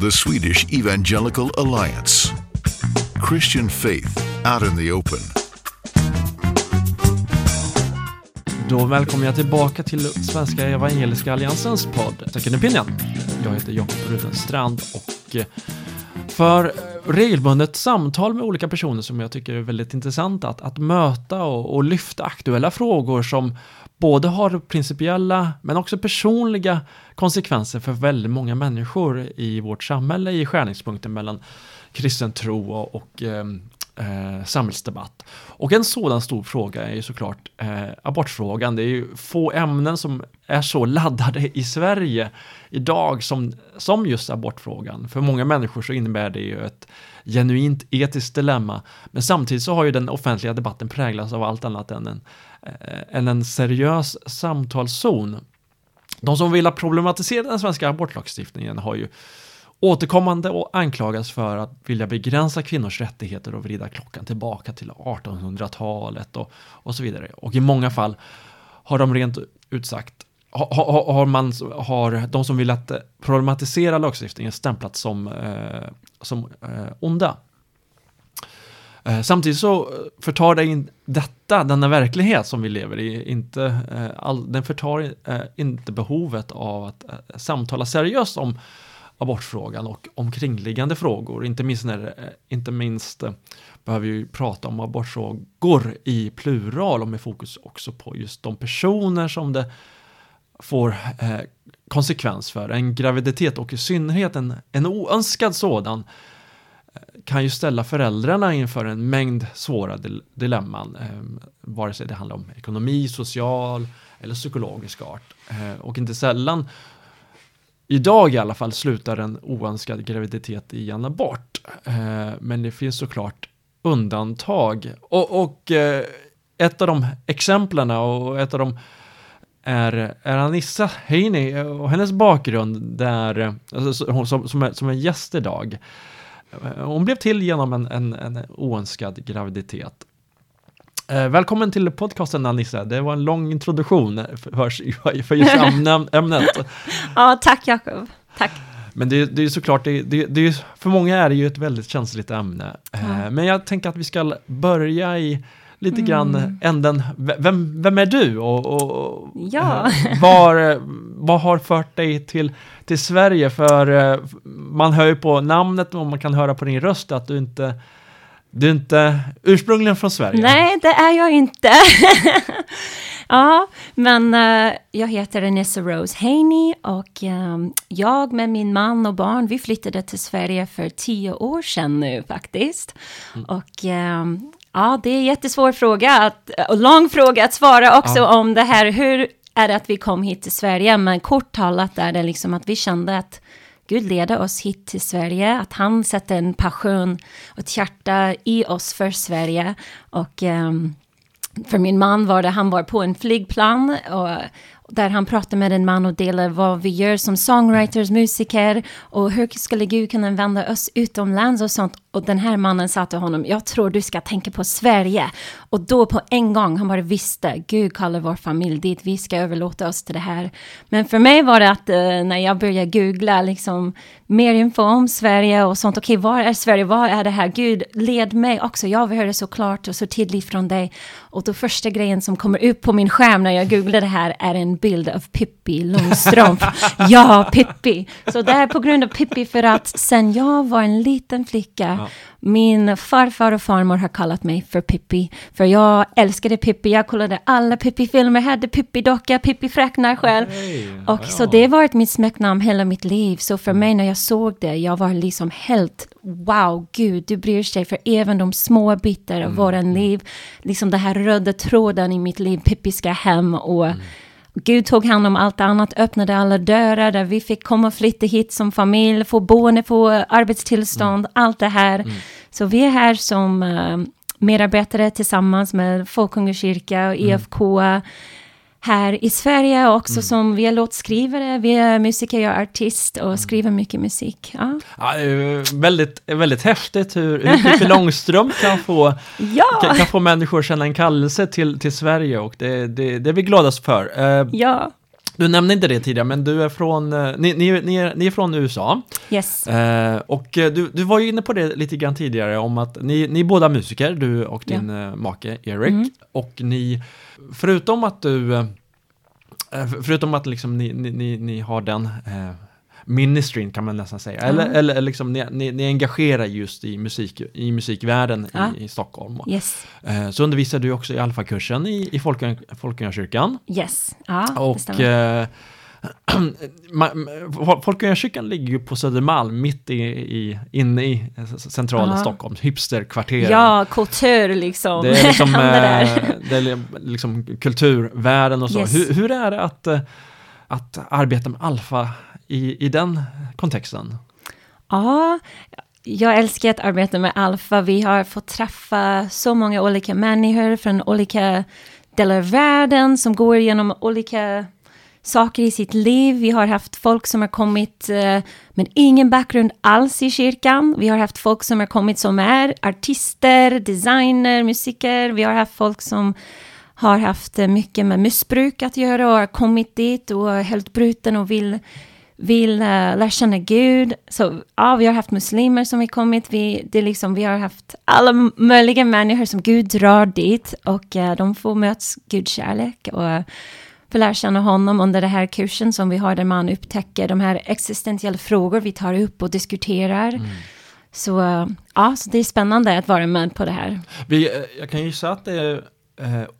the Swedish Evangelical Alliance. Christian faith out in the open. Då välkomnar jag tillbaka till Svenska Evangeliska Alliansens podd Second Opinion. Jag heter Jakob Rudenstrand och eh, för regelbundet samtal med olika personer som jag tycker är väldigt intressant att, att möta och, och lyfta aktuella frågor som både har principiella men också personliga konsekvenser för väldigt många människor i vårt samhälle i skärningspunkten mellan kristen tro och, och eh, eh, samhällsdebatt. Och en sådan stor fråga är ju såklart eh, abortfrågan. Det är ju få ämnen som är så laddade i Sverige idag som, som just abortfrågan. För många människor så innebär det ju ett genuint etiskt dilemma. Men samtidigt så har ju den offentliga debatten präglats av allt annat än en, eh, än en seriös samtalszon. De som vill problematisera den svenska abortlagstiftningen har ju återkommande och anklagas för att vilja begränsa kvinnors rättigheter och vrida klockan tillbaka till 1800-talet och, och så vidare. Och i många fall har de rent ut sagt har, har, man, har de som vill att eh, problematisera lagstiftningen stämplats som, eh, som eh, onda. Eh, samtidigt så eh, förtar det in detta, denna verklighet som vi lever i, inte, eh, all, den förtar inte behovet av att samtala seriöst om abortfrågan och omkringliggande frågor. Inte minst, när, eh, inte minst eh, behöver vi prata om abortfrågor i plural och med fokus också på just de personer som det får eh, konsekvens för. En graviditet och i synnerhet en, en oönskad sådan eh, kan ju ställa föräldrarna inför en mängd svåra dilemman, eh, vare sig det handlar om ekonomi, social eller psykologisk art. Eh, och inte sällan idag i alla fall slutar en oönskad graviditet i en abort. Eh, men det finns såklart undantag. Och, och eh, ett av de exemplen och ett av de är, är Anissa Heini och hennes bakgrund där, alltså, som, som, är, som är gäst idag. Eh, hon blev till genom en, en, en oönskad graviditet. Eh, välkommen till podcasten Anissa, det var en lång introduktion för, för just ämnet. ja, tack Jakob. Tack. Men det, det är såklart, det, det, det, för många är det ju ett väldigt känsligt ämne. Eh, Men jag tänker att vi ska börja i lite mm. grann änden, vem, vem är du och, och ja. Eh, var, vad har fört dig till, till Sverige? För man hör ju på namnet och man kan höra på din röst att du inte du är inte ursprungligen från Sverige? Nej, det är jag inte. ja, men uh, jag heter Anissa Rose Haney och um, jag med min man och barn, vi flyttade till Sverige för tio år sedan nu faktiskt. Mm. Och um, ja, det är en jättesvår fråga att, och lång fråga att svara också ja. om det här. Hur är det att vi kom hit till Sverige? Men kort talat är det liksom att vi kände att Gud leder oss hit till Sverige, att han sätter en passion och ett hjärta i oss för Sverige. Och um, för min man var det, han var på en flygplan och där han pratade med en man och delade vad vi gör som songwriters, musiker och hur skulle Gud kunna vända oss utomlands och sånt. Och den här mannen sa till honom, jag tror du ska tänka på Sverige. Och då på en gång, han bara visste, Gud kallar vår familj dit, vi ska överlåta oss till det här. Men för mig var det att eh, när jag började googla liksom mer info om Sverige och sånt, okej, okay, var är Sverige, vad är det här? Gud, led mig också, jag vill höra så klart och så tydligt från dig. Och då första grejen som kommer upp på min skärm när jag googlar det här är en bild av Pippi Långstrump. ja, Pippi. Så det är på grund av Pippi för att sen jag var en liten flicka ja. Min farfar och farmor har kallat mig för Pippi. För jag älskade Pippi. Jag kollade alla Pippi-filmer, hade Pippi-docka, Pippi fräknar själv. Hey, och ja. så det har varit mitt smeknamn hela mitt liv. Så för mig när jag såg det, jag var liksom helt wow, Gud, du bryr sig för även de små bitar av mm. våran mm. liv. Liksom den här röda tråden i mitt liv, Pippi ska hem och mm Gud tog hand om allt annat, öppnade alla dörrar där vi fick komma och flytta hit som familj, få boende, få arbetstillstånd, mm. allt det här. Mm. Så vi är här som uh, medarbetare tillsammans med Folkungakyrka och IFK. Mm här i Sverige också mm. som vi är låtskrivare, vi är musiker, jag är artist och mm. skriver mycket musik. Ja. Ja, väldigt, väldigt häftigt hur, hur Pippi Långstrump kan få, ja. kan, kan, få människor känna en kallelse till, till Sverige och det, det, det är vi gladast för. Uh, ja. Du nämnde inte det tidigare, men du är från, eh, ni, ni, ni, är, ni är från USA. Yes. Eh, och eh, du, du var ju inne på det lite grann tidigare om att ni, ni är båda musiker, du och Ja. din eh, make Eric. Mm. Och ni, förutom att du, för- förutom att liksom ni, ni, ni, ni har den eh, ministryn kan man nästan säga, eller, Ja. eller liksom ni, ni, ni engagerar just i, musik, i musikvärlden Ja. i, i Stockholm. Yes. Eh, så undervisar du också i alfakursen i, i Folkung- Folkungakyrkan. Yes. Ja, Och stämmer. eh, Folkungakyrkan ligger ju på Södermalm, mitt i, i, inne i eh, centrala Ja. Stockholm, hipsterkvarteren. Ja, kultur liksom. Det är liksom, det är li- liksom kulturvärlden och så. Yes. Hur, hur är det att, att arbeta med alfa i, i den kontexten? Ja, jag älskar att arbeta med Alfa. Vi har fått träffa så många olika människor från olika delar av världen som går igenom olika saker i sitt liv. Vi har haft folk som har kommit eh, med ingen bakgrund alls i kyrkan. Vi har haft folk som har kommit som är artister, designer, musiker. Vi har haft folk som har haft eh, mycket med missbruk att göra och har kommit dit och är helt bruten och vill vill uh, lära känna Gud. Så ja, vi har haft muslimer som har kommit. Vi, det är liksom, vi har haft alla möjliga människor som Gud drar dit och eh, de får möts Guds kärlek och uh, får lära känna honom under den här kursen som vi har där man upptäcker de här existentiella frågor vi tar upp och diskuterar. Så eh, ja, så det är spännande att vara med på det här. Vi, jag kan gissa att det är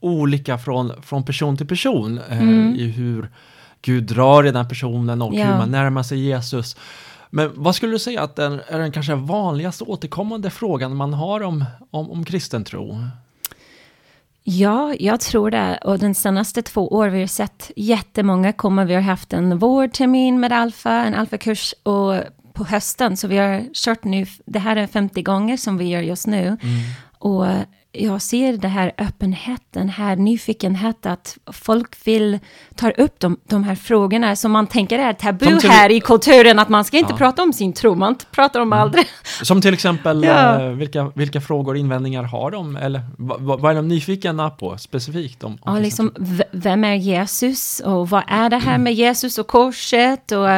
olika från, från person till person Mm. i hur Gud drar i den personen och hur Ja. man närmar sig Jesus. Men vad skulle du säga att den, är den kanske vanligaste återkommande frågan man har om, om, om kristen tro? Ja, jag tror det. Och den senaste två år vi har sett jättemånga komma. Vi har haft en vårtermin med Alfa, en Alfa-kurs och på hösten. Så vi har kört nu, det här är 50 gånger som vi gör just nu. Och jag ser det här öppenheten, här nyfikenhet att folk vill ta upp de, de här frågorna som man tänker är tabu till- här i kulturen, att man ska inte Ja. prata om sin tro, man pratar om aldrig. Som till exempel, Ja. eh, vilka, vilka frågor och invändningar har de? Eller vad, vad är de nyfikna på specifikt? Om, om Ja, liksom, vem är Jesus och vad är det här med Jesus och korset och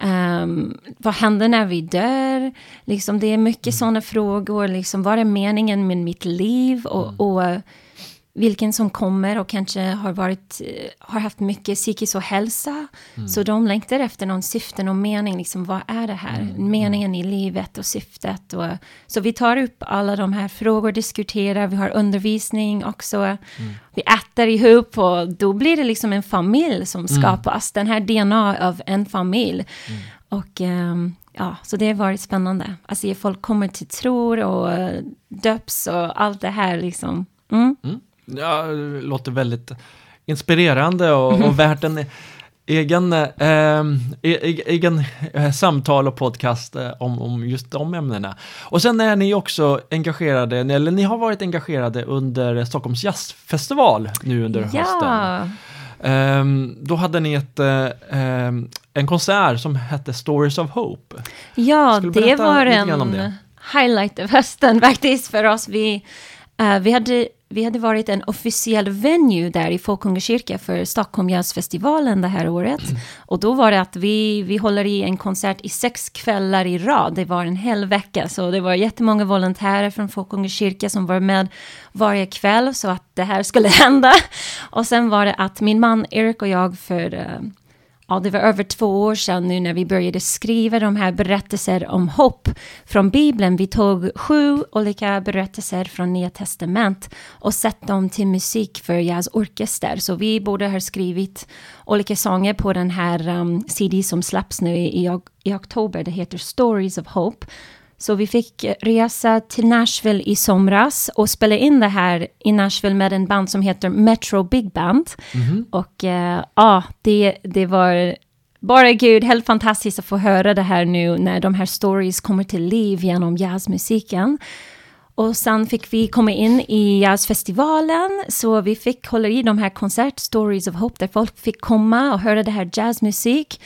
ehm, vad händer när vi dör? Liksom, det är mycket sådana frågor, liksom, vad är meningen med mitt liv? Och, och eh, vilken som kommer och kanske har, varit, eh, har haft mycket psykisk ohälsa. Så de längtar efter någon syfte, någon mening, liksom, vad är det här? Meningen i livet och syftet. Och, så vi tar upp alla de här frågor, diskuterar, vi har undervisning också. Vi äter ihop och då blir det liksom en familj som skapas. Den här DNA av en familj. Och ehm, ja, så det har varit spännande. Alltså folk kommer till tror och eh, döps och allt det här liksom. Ja, det låter väldigt inspirerande och, och värt en egen, eh, e- egen eh, samtal och podcast eh, om, om just de ämnena. Och sen är ni också engagerade, eller ni har varit engagerade under Stockholms jazzfestival nu under hösten. Ja, Ehm, då hade ni ett, ehm, en konsert som hette Stories of Hope. ja det var en det? highlight av hösten faktiskt för oss. Vi, Eh, vi, hade, vi hade varit en officiell venue där i Folkungakyrka för Stockholm Jazzfestivalen det här året. Och då var det att vi, vi håller i en konsert i sex kvällar i rad. Det var en hel vecka, så det var jättemånga volontärer från Folkungakyrka som var med varje kväll så att det här skulle hända. Och sen var det att min man Erik och jag för eh, Ja, det var över två år sedan nu när vi började skriva de här berättelser om hopp från Bibeln. Vi tog sju olika berättelser från Nya Testament och satt dem till musik för jazzorkester. Så vi borde ha skrivit olika sånger på den här um, CD som släpps nu i, i, i oktober. Det heter Stories of Hope. Så vi fick resa till Nashville i somras och spela in det här i Nashville med en band som heter Metro Big Band. Och eh, ja, det, det var bara gud, helt fantastiskt att få höra det här nu när de här stories kommer till liv genom jazzmusiken. Och sen fick vi komma in i jazzfestivalen, så vi fick hålla i de här konsert Stories of Hope, där folk fick komma och höra det här jazzmusik.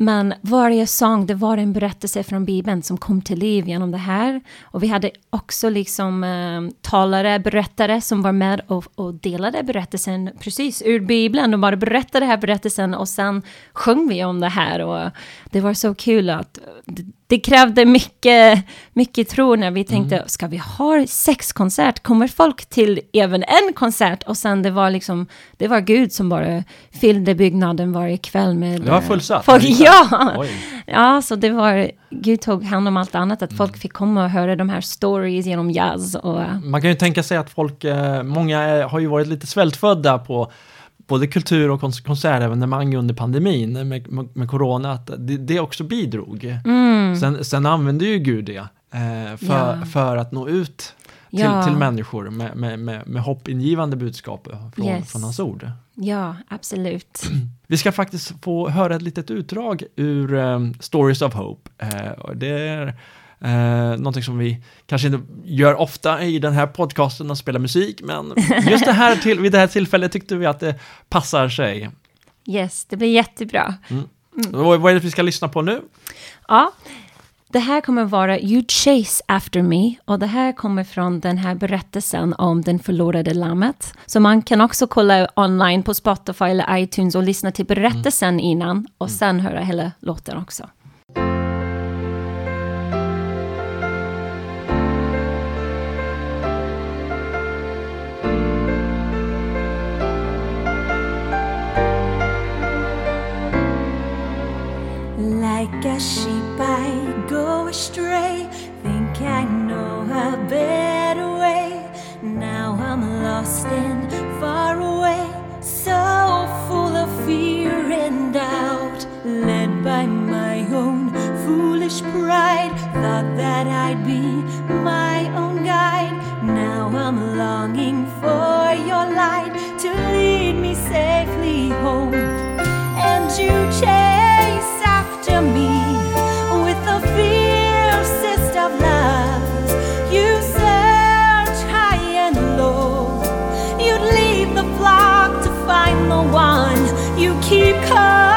Men varje sång, det var en berättelse från Bibeln som kom till liv genom det här. Och vi hade också liksom eh, talare, berättare som var med och, och delade berättelsen precis ur Bibeln. De bara berättade den här berättelsen och sen sjöng vi om det här. Och det var så kul att det, krävde mycket, mycket tro när vi tänkte, mm. ska vi ha sex konsert? Kommer folk till även en konsert? Och sen det var liksom, det var Gud som bara fyllde byggnaden varje kväll med... Det var fullsatt? Folk, ja! Ja, så det var, Gud tog hand om allt annat, att mm. folk fick komma och höra de här stories genom jazz och... Man kan ju tänka sig att folk, eh, många har ju varit lite svältfödda på både kultur och konsertevenemang under pandemin med, med, med corona, att det, det också bidrog. Mm. Sen, sen använde ju Gud det eh, för, ja. för att nå ut till, ja. till människor med, med, med, med hoppingivande budskap från, yes. från hans ord. Ja, absolut. Vi ska faktiskt få höra ett litet utdrag ur um, Stories of Hope. Uh, det är Eh, någonting som vi kanske inte gör ofta i den här podcasten, att spela musik, men just det här till, vid det här tillfället tyckte vi att det passar sig. Yes, det blir jättebra. Mm. Mm. Vad är det vi ska lyssna på nu? Ja, det här kommer vara You Chase After Me och det här kommer från den här berättelsen om den förlorade lammet. Så man kan också kolla online på Spotify eller iTunes och lyssna till berättelsen mm. innan och mm. sen höra hela låten också. Like a sheep, I go astray. Think I know a better way. Now I'm lost and far away. So full of fear and doubt. Led by my own foolish pride. Thought that I'd be my own guide. Now I'm longing for your light to lead me safely home. And you change you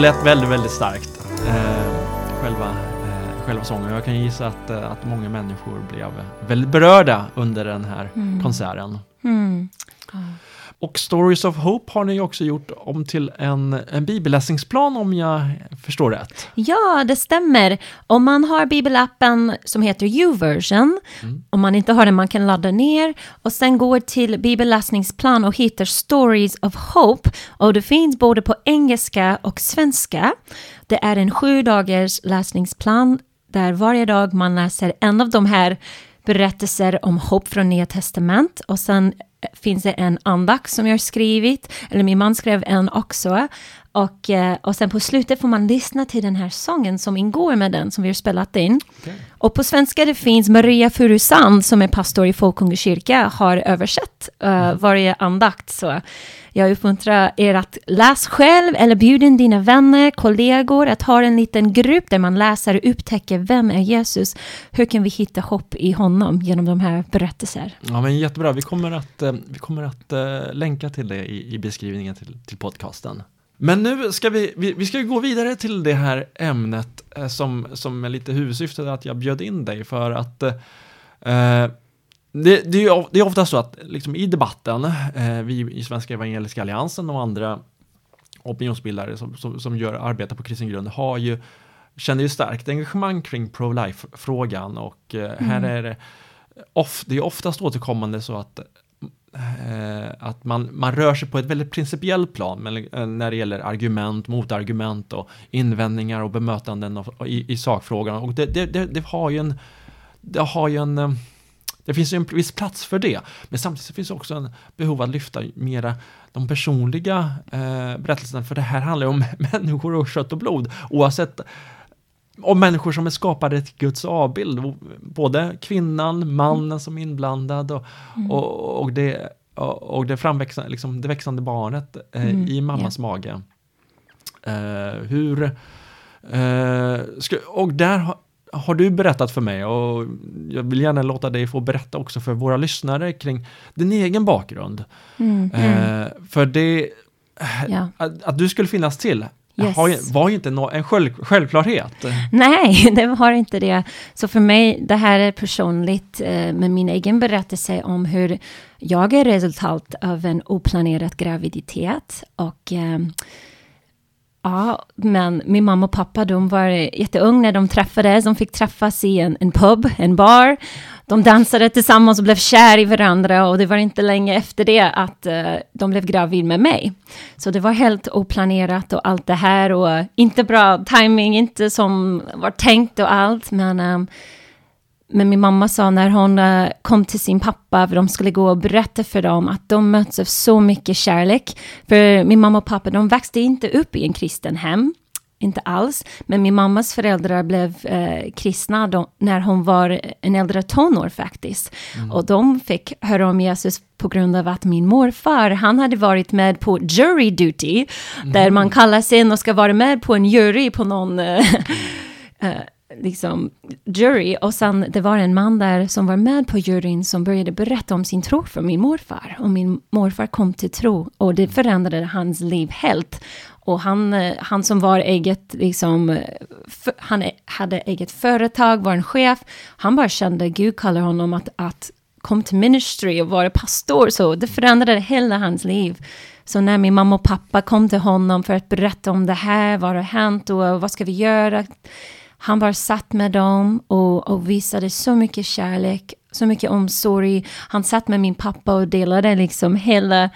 lät väldigt, väldigt starkt. Eh, själva, eh, själva sången. Jag kan gissa att, eh, att många människor blev väldigt berörda under den här Mm. konserten. Mm. Och Stories of Hope har ni också gjort om till en, en bibelläsningsplan om jag förstår rätt. Ja, det stämmer. Om man har bibelappen som heter YouVersion, om man inte har den man kan ladda ner och sen går till bibelläsningsplan och hittar Stories of Hope och det finns både på engelska och svenska. Det är en sju dagars läsningsplan där varje dag man läser en av de här berättelser om hopp från Nya Testament och sen finns det en andakt som jag har skrivit, eller min man skrev en också. Och, eh, och sen på slutet får man lyssna till den här sången som ingår med den som vi har spelat in. Och på svenska det finns Maria Furusand som är pastor i Folkunga kyrka har översatt uh, varje andakt. Så jag uppmuntrar er att läs själv eller bjud in dina vänner, kollegor, att ha en liten grupp där man läser och upptäcker vem är Jesus? Hur kan vi hitta hopp i honom genom de här berättelser? Ja, men jättebra. Vi kommer att, eh, vi kommer att länka till det i, i beskrivningen till, till podcasten. Men nu ska vi, vi, vi ska ju gå vidare till det här ämnet eh, som, som är lite huvudsyftet att jag bjöd in dig för att eh, det, det, är det är ofta så att liksom, i debatten, eh, vi i Svenska Evangeliska Alliansen och andra opinionsbildare som, som, som gör arbete på kristen grund har ju, känner ju starkt engagemang kring pro-life-frågan och eh, här är det, of, det är oftast återkommande så att eh, Eh, att man, man rör sig på ett väldigt principiellt plan eh, när det gäller argument, motargument och invändningar och bemötanden och, i, i sakfrågan. Och det, det, det, det har ju en, det har ju en, eh, det finns ju en viss plats för det. Men samtidigt så finns det också en behov att lyfta mera de personliga eh, berättelserna, för det här handlar ju om människor och kött och blod, oavsett om människor som är skapade till Guds avbild, både kvinnan, mannen som är inblandad och, och, och det, och, det framväxande, liksom det växande barnet eh, Mm, i mammas mage. Eh, hur, eh, ska, och där har, har du berättat för mig och jag vill gärna låta dig få berätta också för våra lyssnare kring din egen bakgrund. Mm, mm. Eh, för det, Ja. att, att du skulle finnas till Yes. har ju, var ju inte nå- en själv, självklarhet. Nej, det har inte det. Så för mig, det här är personligt eh, med min egen berättelse om hur jag är resultat av en oplanerad graviditet. Och eh, ja, men min mamma och pappa, de var jätteung när de träffades. De fick träffas i en, en pub, en bar. De dansade tillsammans och blev kär i varandra och det var inte länge efter det att uh, de blev gravid med mig. Så det var helt oplanerat och allt det här och inte bra timing, inte som var tänkt och allt. Men, um, men min mamma sa när hon eh, kom till sin pappa, för de skulle gå och berätta för dem att de möts av så mycket kärlek. För min mamma och pappa, de växte inte upp i en kristen hem. Inte alls, men min mammas föräldrar blev eh, kristna då, när hon var en äldre tonår faktiskt. Och de fick höra om Jesus på grund av att min morfar, han hade varit med på jury duty, där man kallas in och ska vara med på en jury på någon eh, eh, liksom jury. Och sen det var en man där som var med på juryn som började berätta om sin tro för min morfar. Och min morfar kom till tro och det förändrade hans liv helt. Och han, eh, han som var eget, liksom, för, han e-, hade eget företag, var en chef. Han bara kände, Gud kallar honom att, att kom till ministry och vara pastor. Så det förändrade hela hans liv. Så när min mamma och pappa kom till honom för att berätta om det här, vad har hänt och vad ska vi göra? Han bara satt med dem och, och visade så mycket kärlek, så mycket omsorg. Han satt med min pappa och delade liksom hela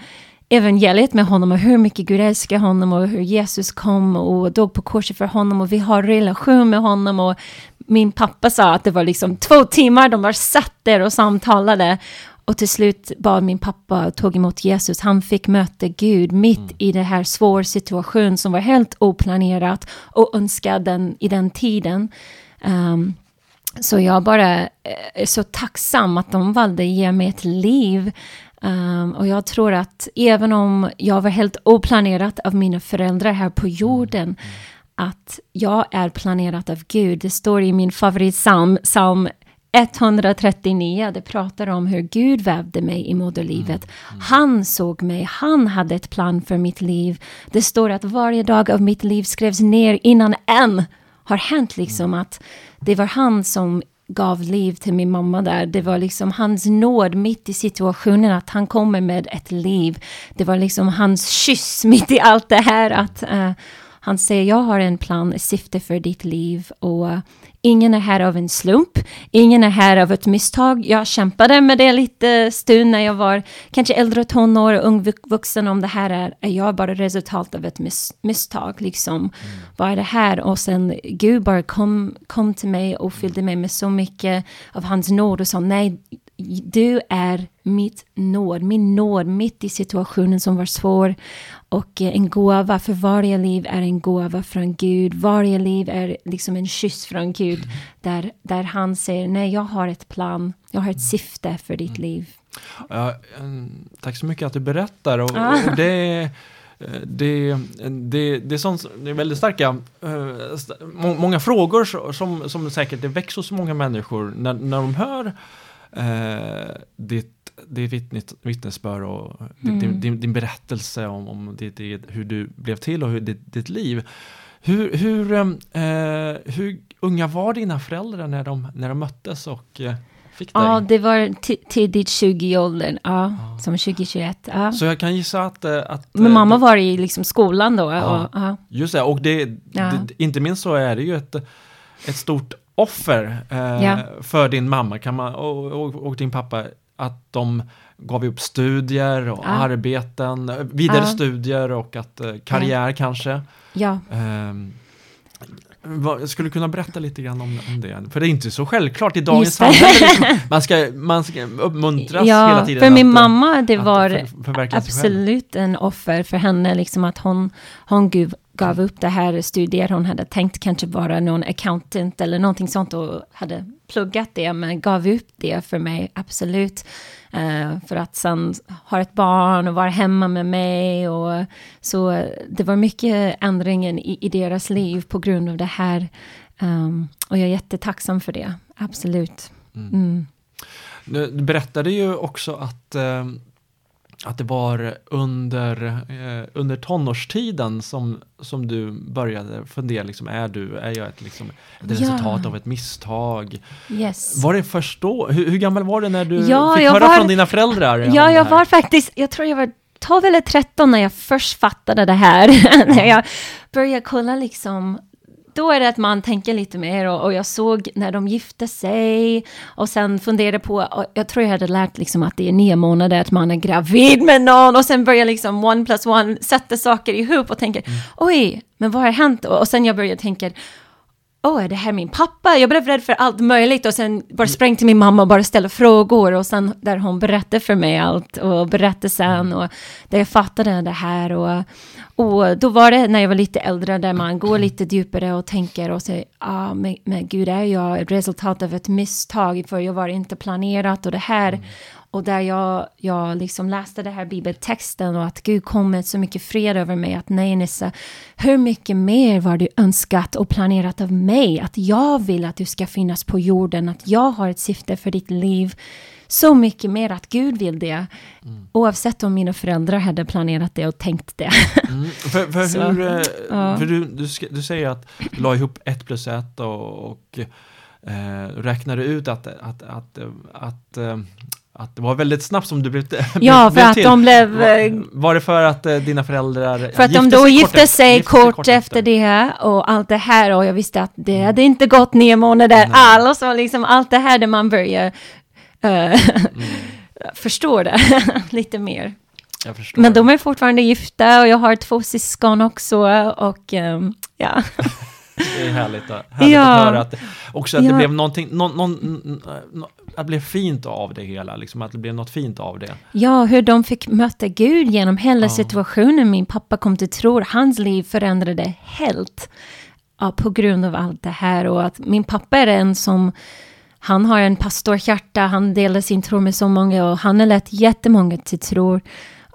evangeliet med honom och hur mycket Gud älskar honom och hur Jesus kom och dog på korset för honom och vi har relation med honom och min pappa sa att det var liksom två timmar, de bara satt där och samtalade och till slut bad min pappa och tog emot Jesus. Han fick möta Gud mitt i det här svår situation som var helt oplanerat och önskad den, i den tiden. Um, så jag bara eh, är så tacksam att de valde att ge mig ett liv. Um, och jag tror att även om jag var helt oplanerat av mina föräldrar här på jorden, att jag är planerat av Gud. Det står i min favoritpsalm, psalm 139, det pratar om hur Gud vävde mig i moderlivet. Han såg mig, han hade ett plan för mitt liv. Det står att varje dag av mitt liv skrevs ner innan än har hänt liksom att det var han som gav liv till min mamma där. Det var liksom hans nåd mitt i situationen, att han kommer med ett liv. Det var liksom hans kyss mitt i allt det här, att uh, han säger jag har en plan, ett syfte för ditt liv och uh, ingen är här av en slump, ingen är här av ett misstag. Jag kämpade med det lite stund när jag var kanske äldre tonår och ung vuxen om det här är, är jag bara resultat av ett mis misstag liksom. Mm. Vad är det här? Och sen Gud bara kom, kom till mig och fyllde mig med så mycket av hans nåd och sa nej, du är mitt nåd, min nåd mitt i situationen som var svår. Och eh, en gåva, för varje liv är en gåva från Gud. Varje liv är liksom en kyss från Gud. Där, där han säger, nej jag har ett plan, jag har ett syfte för ditt liv. Ja, tack så mycket att du berättar. Och, och det eh, det, det, det, är sånt, det är väldigt starka, äh, många frågor som, som säkert det väcks hos många människor när, när de hör eh, ditt, ditt vittnet, vittnesbörd och mm. din, din, din, berättelse om, om ditt, hur du blev till och hur, ditt, ditt liv. Hur, hur, eh, hur unga var dina föräldrar när de, när de möttes och eh, fick dig? Ja, det var tidigt 20-åldern, ja, ja. som 2021. Ja. Så jag kan gissa att... Eh, att Men mamma var i liksom skolan då. Ja, och, Just det, och det, det, inte minst så är det ju ett, ett stort offer eh, för din mamma kan man, och, och, och, din pappa, att de gav upp studier och ja. arbeten, vidare ja. studier och att eh, karriär kanske. Ja. Eh, jag skulle kunna berätta lite grann om, om det, för det är inte så självklart i dagens samhälle. Liksom. Man, ska, man ska uppmuntras ja, hela tiden. För min att, mamma, det var för, absolut en offer för henne, liksom att hon, hon gav, gav upp det här studier. Hon hade tänkt kanske vara någon accountant eller någonting sånt och hade pluggat det, men gav upp det för mig, absolut. Uh, för att sen ha ett barn och vara hemma med mig. Och, så det var mycket ändringen i, i deras liv på grund av det här. Um, och jag är jättetacksam för det, absolut. Mm. Mm. Du berättade ju också att um att det var under, eh, under tonårstiden som, som du började fundera, liksom, är, du, är jag ett, liksom, ett resultat av ett misstag? Yes. Var det först då? Hur, hur gammal var du när du ja, fick höra var, från dina föräldrar? Ja, jag var faktiskt, jag tror jag var 12 eller 13 när jag först fattade det här. när jag började kolla liksom då är det att man tänker lite mer och, och, jag såg när de gifte sig och sen funderade på, jag tror jag hade lärt liksom att det är nio månader att man är gravid med någon och sen börjar liksom one plus one sätta saker ihop och tänker mm. oj, men vad har hänt då? Och sen jag börjar tänka åh, är det här min pappa? Jag blev rädd för allt möjligt och sen bara sprang till min mamma och bara ställde frågor och sen där hon berättade för mig allt och berättade sen och där jag fattade det här och, och då var det när jag var lite äldre där man går lite djupare och tänker och säger, ah, men, men gud är jag ett resultat av ett misstag för jag var inte planerat och det här mm. Och där jag, jag liksom läste det här bibeltexten och att Gud kom med så mycket fred över mig. Att nej Nissa, hur mycket mer var du önskat och planerat av mig? Att jag vill att du ska finnas på jorden, att jag har ett syfte för ditt liv. Så mycket mer att Gud vill det. Mm. Oavsett om mina föräldrar hade planerat det och tänkt det. Mm. För, för, så, hur, eh, ja. för du, du, du, säger att du la ihop ett plus ett och, och eh, räknade ut att, att, att, att, att eh, att det var väldigt snabbt som du blev, Ja, för att till. de blev... Var, eh, var, det för att eh, dina föräldrar För att de då gifte sig kort, kort, kort efter det och allt det här och jag visste att det hade inte gått nio månader alls och liksom allt det här där man börjar uh, mm. förstå det lite mer. Men de är fortfarande gifta och jag har två syskon också och um, ja. Det är härligt, härligt ja. att höra att, också att ja. det blev någonting, någon, någon, att det blev fint av det hela, liksom att det blev något fint av det. Ja, hur de fick möta Gud genom hela ja. situationen. Min pappa kom till tro, hans liv förändrade helt ja, på grund av allt det här och att min pappa är en som han har en pastorhjärta, han delar sin tro med så många och han har lett jättemånga till tro.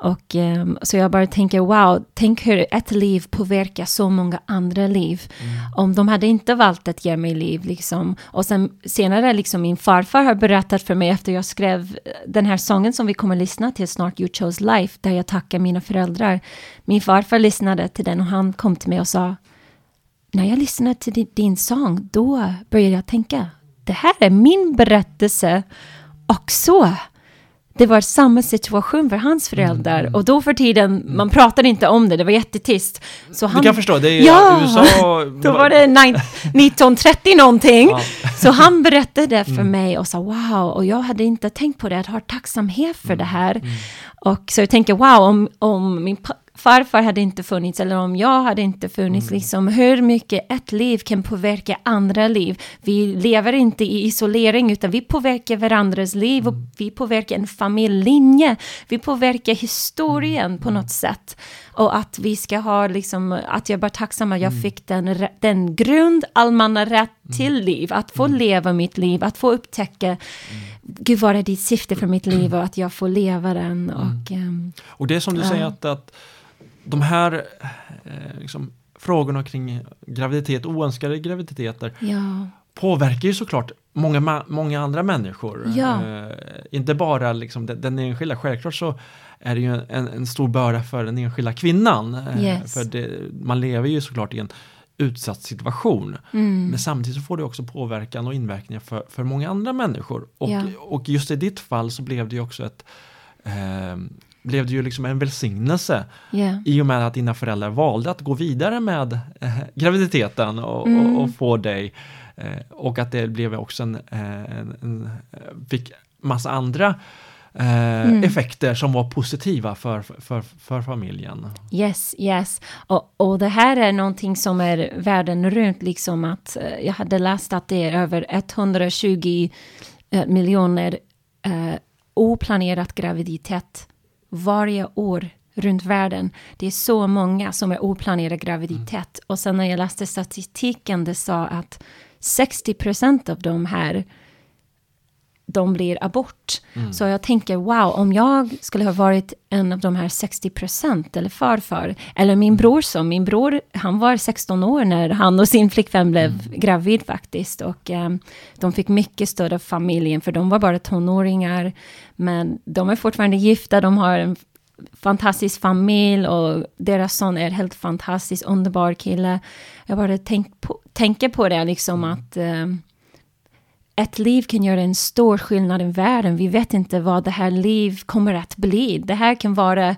Och um, så jag bara tänker, wow, tänk hur ett liv påverkar så många andra liv. Mm. Om de hade inte valt att ge mig liv, liksom. Och sen senare, liksom min farfar har berättat för mig efter jag skrev den här sången som vi kommer att lyssna till snart, You chose life, där jag tackar mina föräldrar. Min farfar lyssnade till den och han kom till mig och sa, när jag lyssnade till din, din sång, då började jag tänka, det här är min berättelse också det var samma situation för hans föräldrar. Mm. Och då för tiden, mm. man pratade inte om det, det var jättetyst. Så han, du kan förstå, det är ja, USA... då var det 1930 någonting. Ja. Så han berättade för mm. mig och sa wow, och jag hade inte tänkt på det, att ha tacksamhet för mm. det här. Mm. Och så jag tänker wow, om, om min farfar hade inte funnits eller om jag hade inte funnits, mm. liksom hur mycket ett liv kan påverka andra liv. Vi lever inte i isolering utan vi påverkar varandras liv och mm. vi påverkar en familjelinje. Vi påverkar historien mm. på något sätt. Och att vi ska ha liksom, att jag bara tacksam att jag mm. fick den, den grund, allmänna rätt mm. till liv, att få leva mitt liv, att få upptäcka Gud, vad är ditt syfte för mitt liv och att jag får leva den. Och, um, och det är som du säger att, att de här eh, liksom, frågorna kring graviditet, oönskade graviditeter, ja. påverkar ju såklart många, många andra människor. Ja. Eh, inte bara liksom den, den enskilda, självklart så är det ju en, en stor börda för den enskilda kvinnan. Eh, yes. För det, man lever ju såklart i en utsatt situation. Mm. Men samtidigt så får det också påverkan och inverkningar för, för många andra människor. Och, ja. och just i ditt fall så blev det ju också ett eh, blev det ju liksom en välsignelse yeah. i och med att dina föräldrar valde att gå vidare med eh, graviditeten och, mm. och, och, få dig. Eh, och att det blev också en, eh, en, en fick massa andra eh, mm. effekter som var positiva för, för, för familjen. Yes, yes. Och, och det här är någonting som är världen runt, liksom att eh, jag hade läst att det är över 120 eh, miljoner oplanerat graviditet varje år runt världen. Det är så många som är oplanerad graviditet. Mm. Och sen när jag läste statistiken, det sa att 60 procent av de här de blir abort. Mm. Så jag tänker, wow, om jag skulle ha varit en av de här 60 procent, eller farfar, eller min mm. bror som, min bror, han var 16 år när han och sin flickvän blev mm. gravid faktiskt. Och um, de fick mycket stöd av familjen, för de var bara tonåringar. Men de är fortfarande gifta, de har en fantastisk familj och deras son är helt fantastisk, underbar kille. Jag bara tänk på, tänker på det, liksom mm. att um, ett liv kan göra en stor skillnad i världen. Vi vet inte vad det här liv kommer att bli. Det här kan vara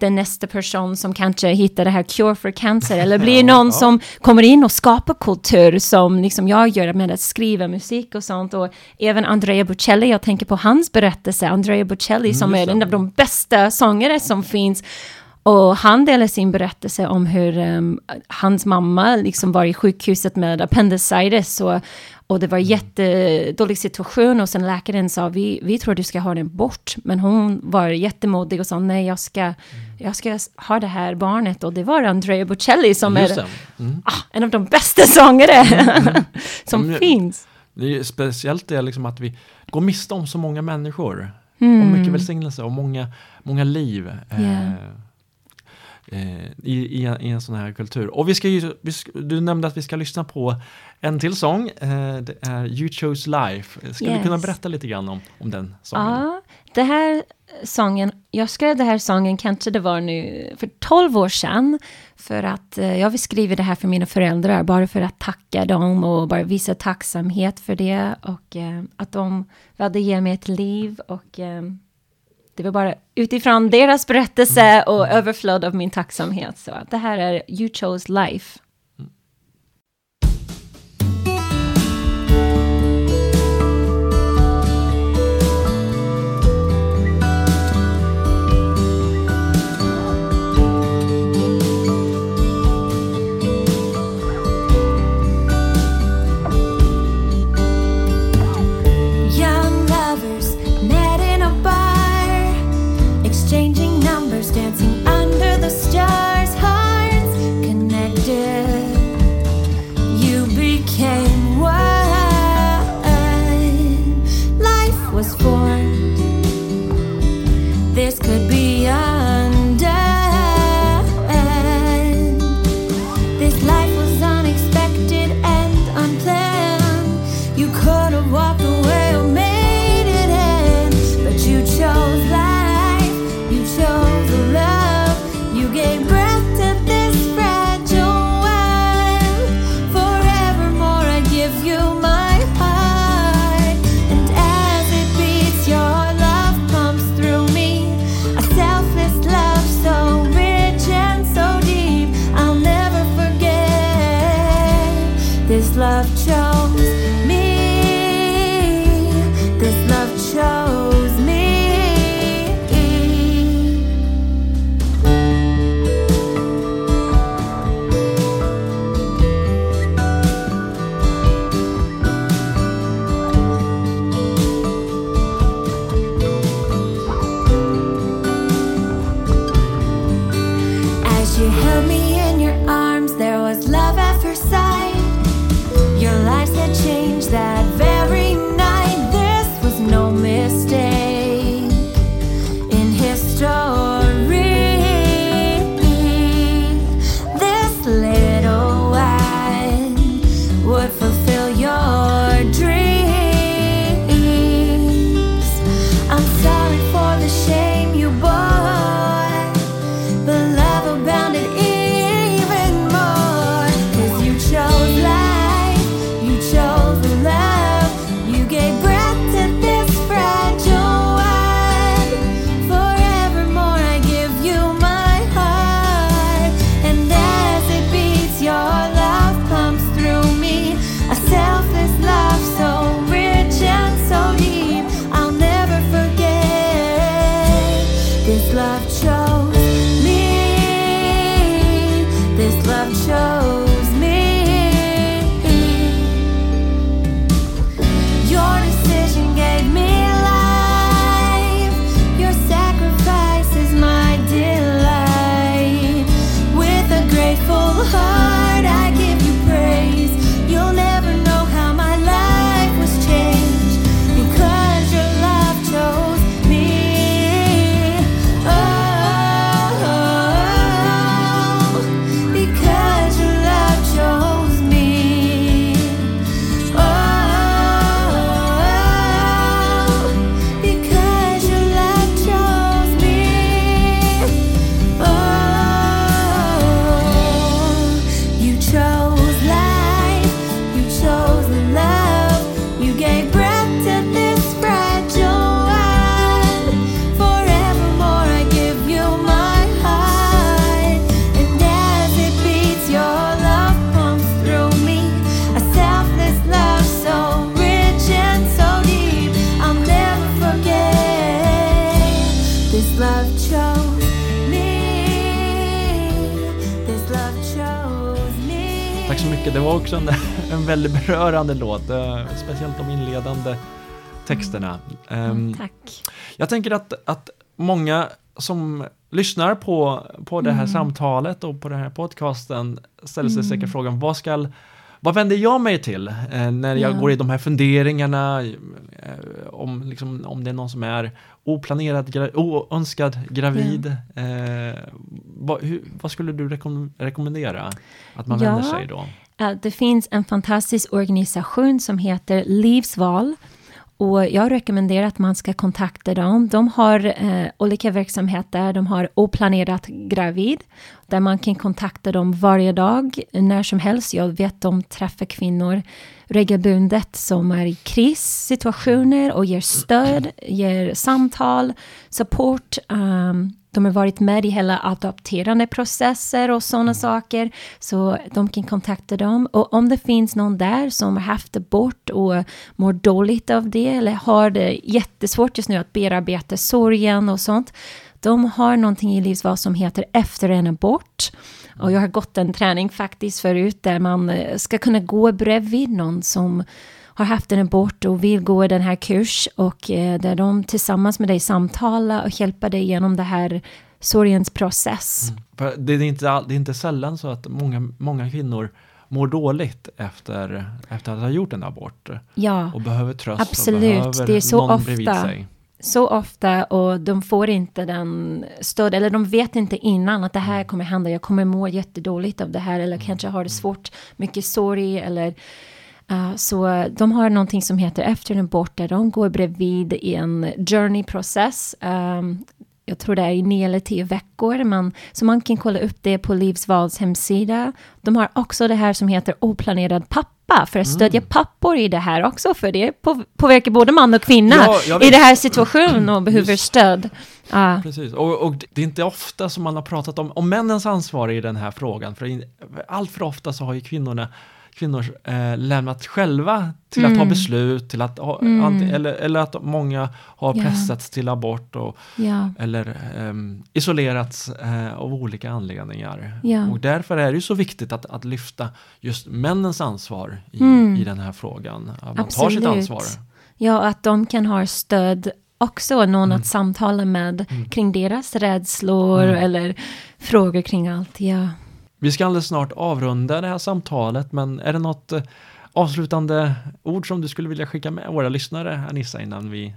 den nästa person som kanske hittar det här cure for cancer eller blir någon ja. som kommer in och skapar kultur som liksom jag gör med att skriva musik och sånt och även Andrea Bocelli, jag tänker på hans berättelse, Andrea Bocelli mm, som är en av de bästa sångare som finns och han delar sin berättelse om hur um, hans mamma liksom var i sjukhuset med appendicitis och och det var en mm. jättedålig situation och sen läkaren sa vi, vi tror du ska ha den bort. Men hon var jättemodig och sa nej jag ska, mm. jag ska ha det här barnet. Och det var Andrea Bocelli som Just är mm. ah, en av de bästa sångare mm. som det, finns. Det är speciellt det liksom att vi går miste om så många människor. Mm. Och mycket välsignelse och många, många liv. Yeah. Eh, i, i, en, i, en, sån här kultur. Och vi ska ju, vi du nämnde att vi ska lyssna på en till sång. Eh, det är You Chose Life. Ska yes. du kunna berätta lite grann om, om den sången? Ja, det här sången, jag skrev den här sången kanske det var nu för 12 år sedan. För att eh, jag vill skriva det här för mina föräldrar, bara för att tacka dem och bara visa tacksamhet för det. Och eh, att de valde ge mig ett liv och eh, det var bara utifrån deras berättelse och överflöd av min tacksamhet. Så det här är You chose life. Berörande låt, eh, speciellt de inledande texterna. Ehm, Tack. Jag tänker att, att många som lyssnar på, på det här Mm. samtalet och på den här podcasten ställer sig säkert frågan, vad ska vad vänder jag mig till eh, när jag Ja. går i de här funderingarna eh, om, liksom, om det är någon som är oplanerad, gra oönskad gravid? Eh, vad, hur, vad skulle du rekom rekommendera att man vänder Ja. sig då? Eh, det finns en fantastisk organisation som heter Livsval. Och jag rekommenderar att man ska kontakta dem. De har eh, olika verksamheter. De har oplanerat gravid, där man kan kontakta dem varje dag, när som helst. Jag vet de träffar kvinnor regelbundet som är i krissituationer och ger stöd, ger samtal, support. Um, de har varit med i hela adopterande processer och sådana saker. Så de kan kontakta dem. Och om det finns någon där som har haft abort och mår dåligt av det eller har det jättesvårt just nu att bearbeta sorgen och sånt. De har någonting i Livsval som heter Efter en abort. Och jag har gått en träning faktiskt förut där man eh, ska kunna gå bredvid någon som har haft en abort och vill gå den här kurs och eh, där de tillsammans med dig samtalar och hjälper dig genom det här sorgens process. För det, är inte, all- det är inte sällan så att många, många kvinnor mår dåligt efter, efter att ha gjort en abort. Ja, och behöver tröst Absolut, och behöver det är så någon bredvid ofta. sig. så ofta och de får inte den stöd, eller de vet inte innan att det här kommer hända, jag kommer må jättedåligt av det här, eller kanske har det svårt, mycket sorg, eller uh, så de har någonting som heter efter en abort, där de går bredvid i en journey-process. Um, jag tror det är i nio eller tio veckor, men, så man kan kolla upp det på Livsvals hemsida. De har också det här som heter oplanerad pappa, för att stödja pappor i det här också, för det på, påverkar både man och kvinna Ja, i det här situationen och behöver Just. stöd. Ja, Precis, och, och det är inte ofta som man har pratat om, om männens ansvar i den här frågan, för allt för ofta så har ju kvinnorna kvinnor eh, lämnat själva till att ta Mm. beslut, till att ha, Mm. eller, eller att många har Ja. pressats till abort och, Ja. eller ehm, isolerats eh, av olika anledningar. Ja. Och därför är det ju så viktigt att, att lyfta just männens ansvar i, Mm. i den här frågan. Att man tar sitt ansvar. Ja, att de kan ha stöd också, någon Mm. att samtala med kring deras rädslor eller frågor kring allt. Ja. Vi ska alldeles snart avrunda det här samtalet, men är det något eh, avslutande ord som du skulle vilja skicka med våra lyssnare, Anissa, innan vi,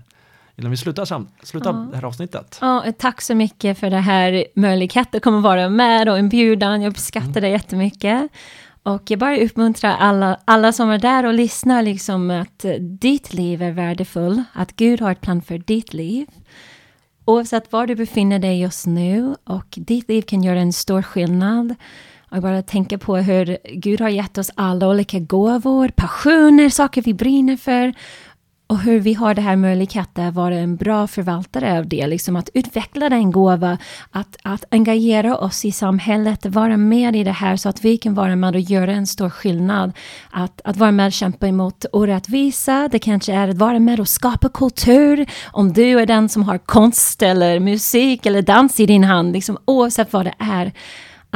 innan vi slutar, sam- slutar Ja. det här avsnittet? Ja, tack så mycket för det här möjligheten att komma vara med och inbjudan. Jag uppskattar det jättemycket. Och jag bara uppmuntrar alla, alla som är där och lyssnar liksom att eh, ditt liv är värdefullt, att Gud har ett plan för ditt liv. Oavsett var du befinner dig just nu och ditt liv kan göra en stor skillnad. Och bara tänka på hur Gud har gett oss alla olika gåvor, passioner, saker vi brinner för. Och hur vi har det här möjligheten att vara en bra förvaltare av det, liksom att utveckla den gåva, att, att engagera oss i samhället, vara med i det här så att vi kan vara med och göra en stor skillnad. Att, att vara med och kämpa emot orättvisa, det kanske är att vara med och skapa kultur. Om du är den som har konst eller musik eller dans i din hand, liksom, oavsett vad det är.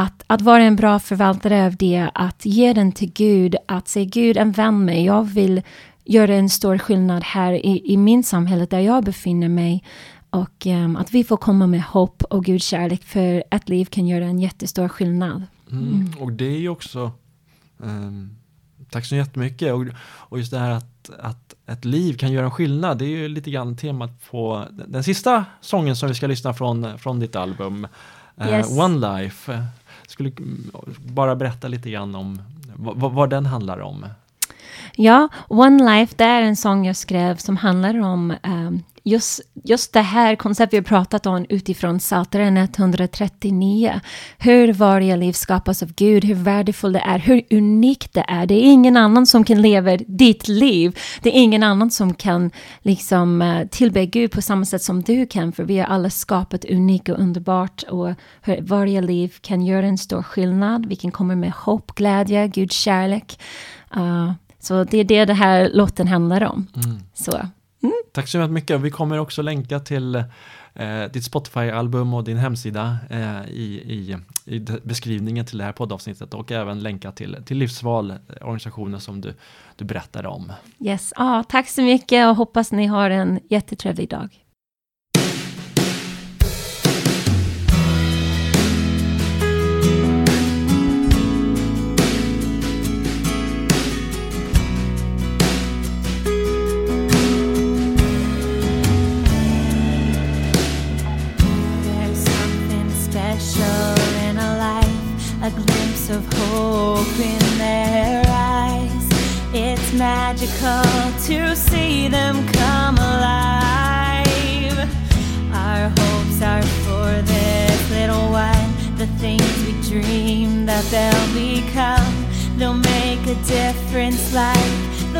Att, att vara en bra förvaltare av det, att ge den till Gud, att säga Gud, använd mig, jag vill göra en stor skillnad här i, i min samhälle där jag befinner mig. Och ehm, att vi får komma med hopp och Guds kärlek för ett liv kan göra en jättestor skillnad. Mm. Och det är ju också, ehm, tack så jättemycket, och, och just det här att, att ett liv kan göra en skillnad, det är ju lite grann temat på den, den sista sången som vi ska lyssna från, från ditt album, eh, Yes. One Life. Skulle bara berätta lite grann om vad, vad- den handlar om. Ja, One Life, det är en sång jag skrev som handlar om um, just, just det här konceptet vi har pratat om utifrån Psaltaren 139. Hur varje liv skapas av Gud, hur värdefullt det är, hur unikt det är. Det är ingen annan som kan leva ditt liv. Det är ingen annan som kan liksom eh, tillbe Gud på samma sätt som du kan, för vi är alla skapat unikt och underbart och hur varje liv kan göra en stor skillnad. Vi kan komma med hopp, glädje, Guds kärlek. Uh, så det är det den här låten handlar om. Så, Tack så mycket. Vi kommer också länka till eh, ditt Spotify-album och din hemsida eh, i, i, i beskrivningen till det här poddavsnittet och även länka till, till Livsval, eh, organisationen som du, du berättade om. yes. ah, tack så mycket och hoppas ni har en jättetrevlig dag. Magical to see them come alive. Our hopes are for this little while, the things we dream that they'll become. They'll make a difference like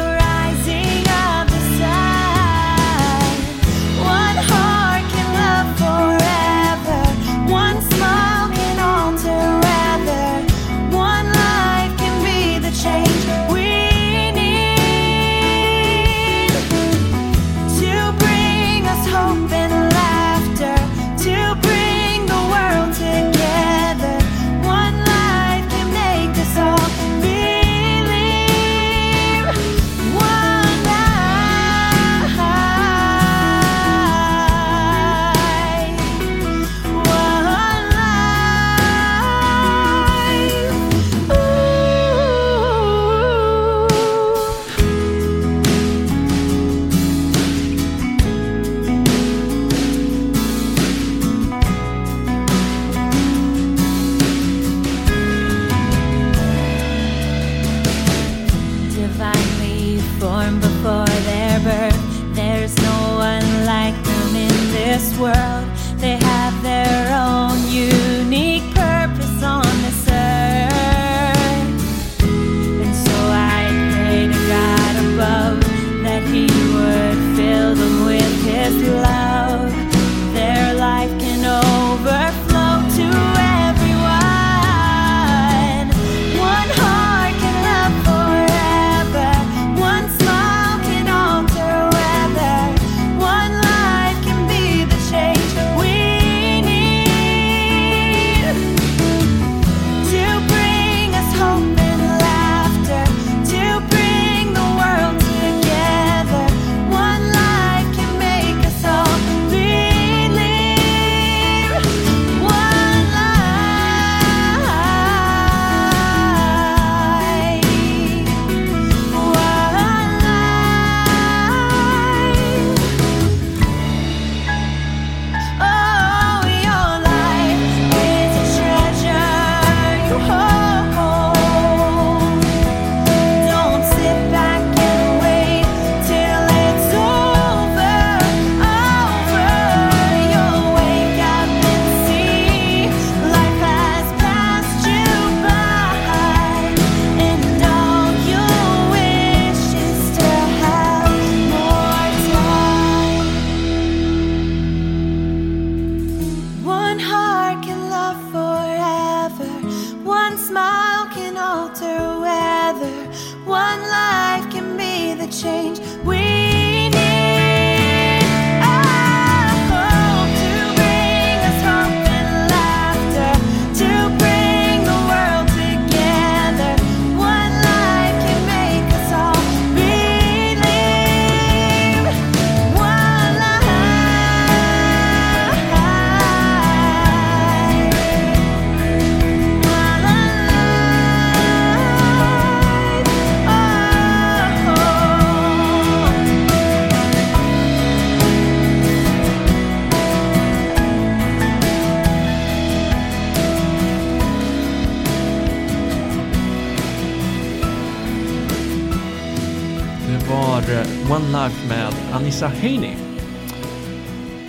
Lisa Haney.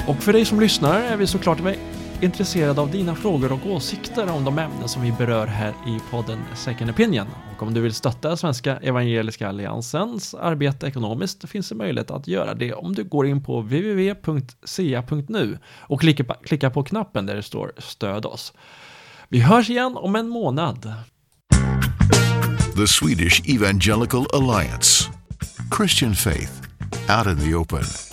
Och för dig som lyssnar är vi såklart intresserade av dina frågor och åsikter om de ämnen som vi berör här i podden Second Opinion. Och om du vill stötta Svenska Evangeliska Alliansens arbete ekonomiskt finns det möjlighet att göra det om du går in på www.sea.nu och klickar på, klickar på knappen där det står Stöd oss. Vi hörs igen om en månad. The Swedish Evangelical Alliance. Christian faith out in the open.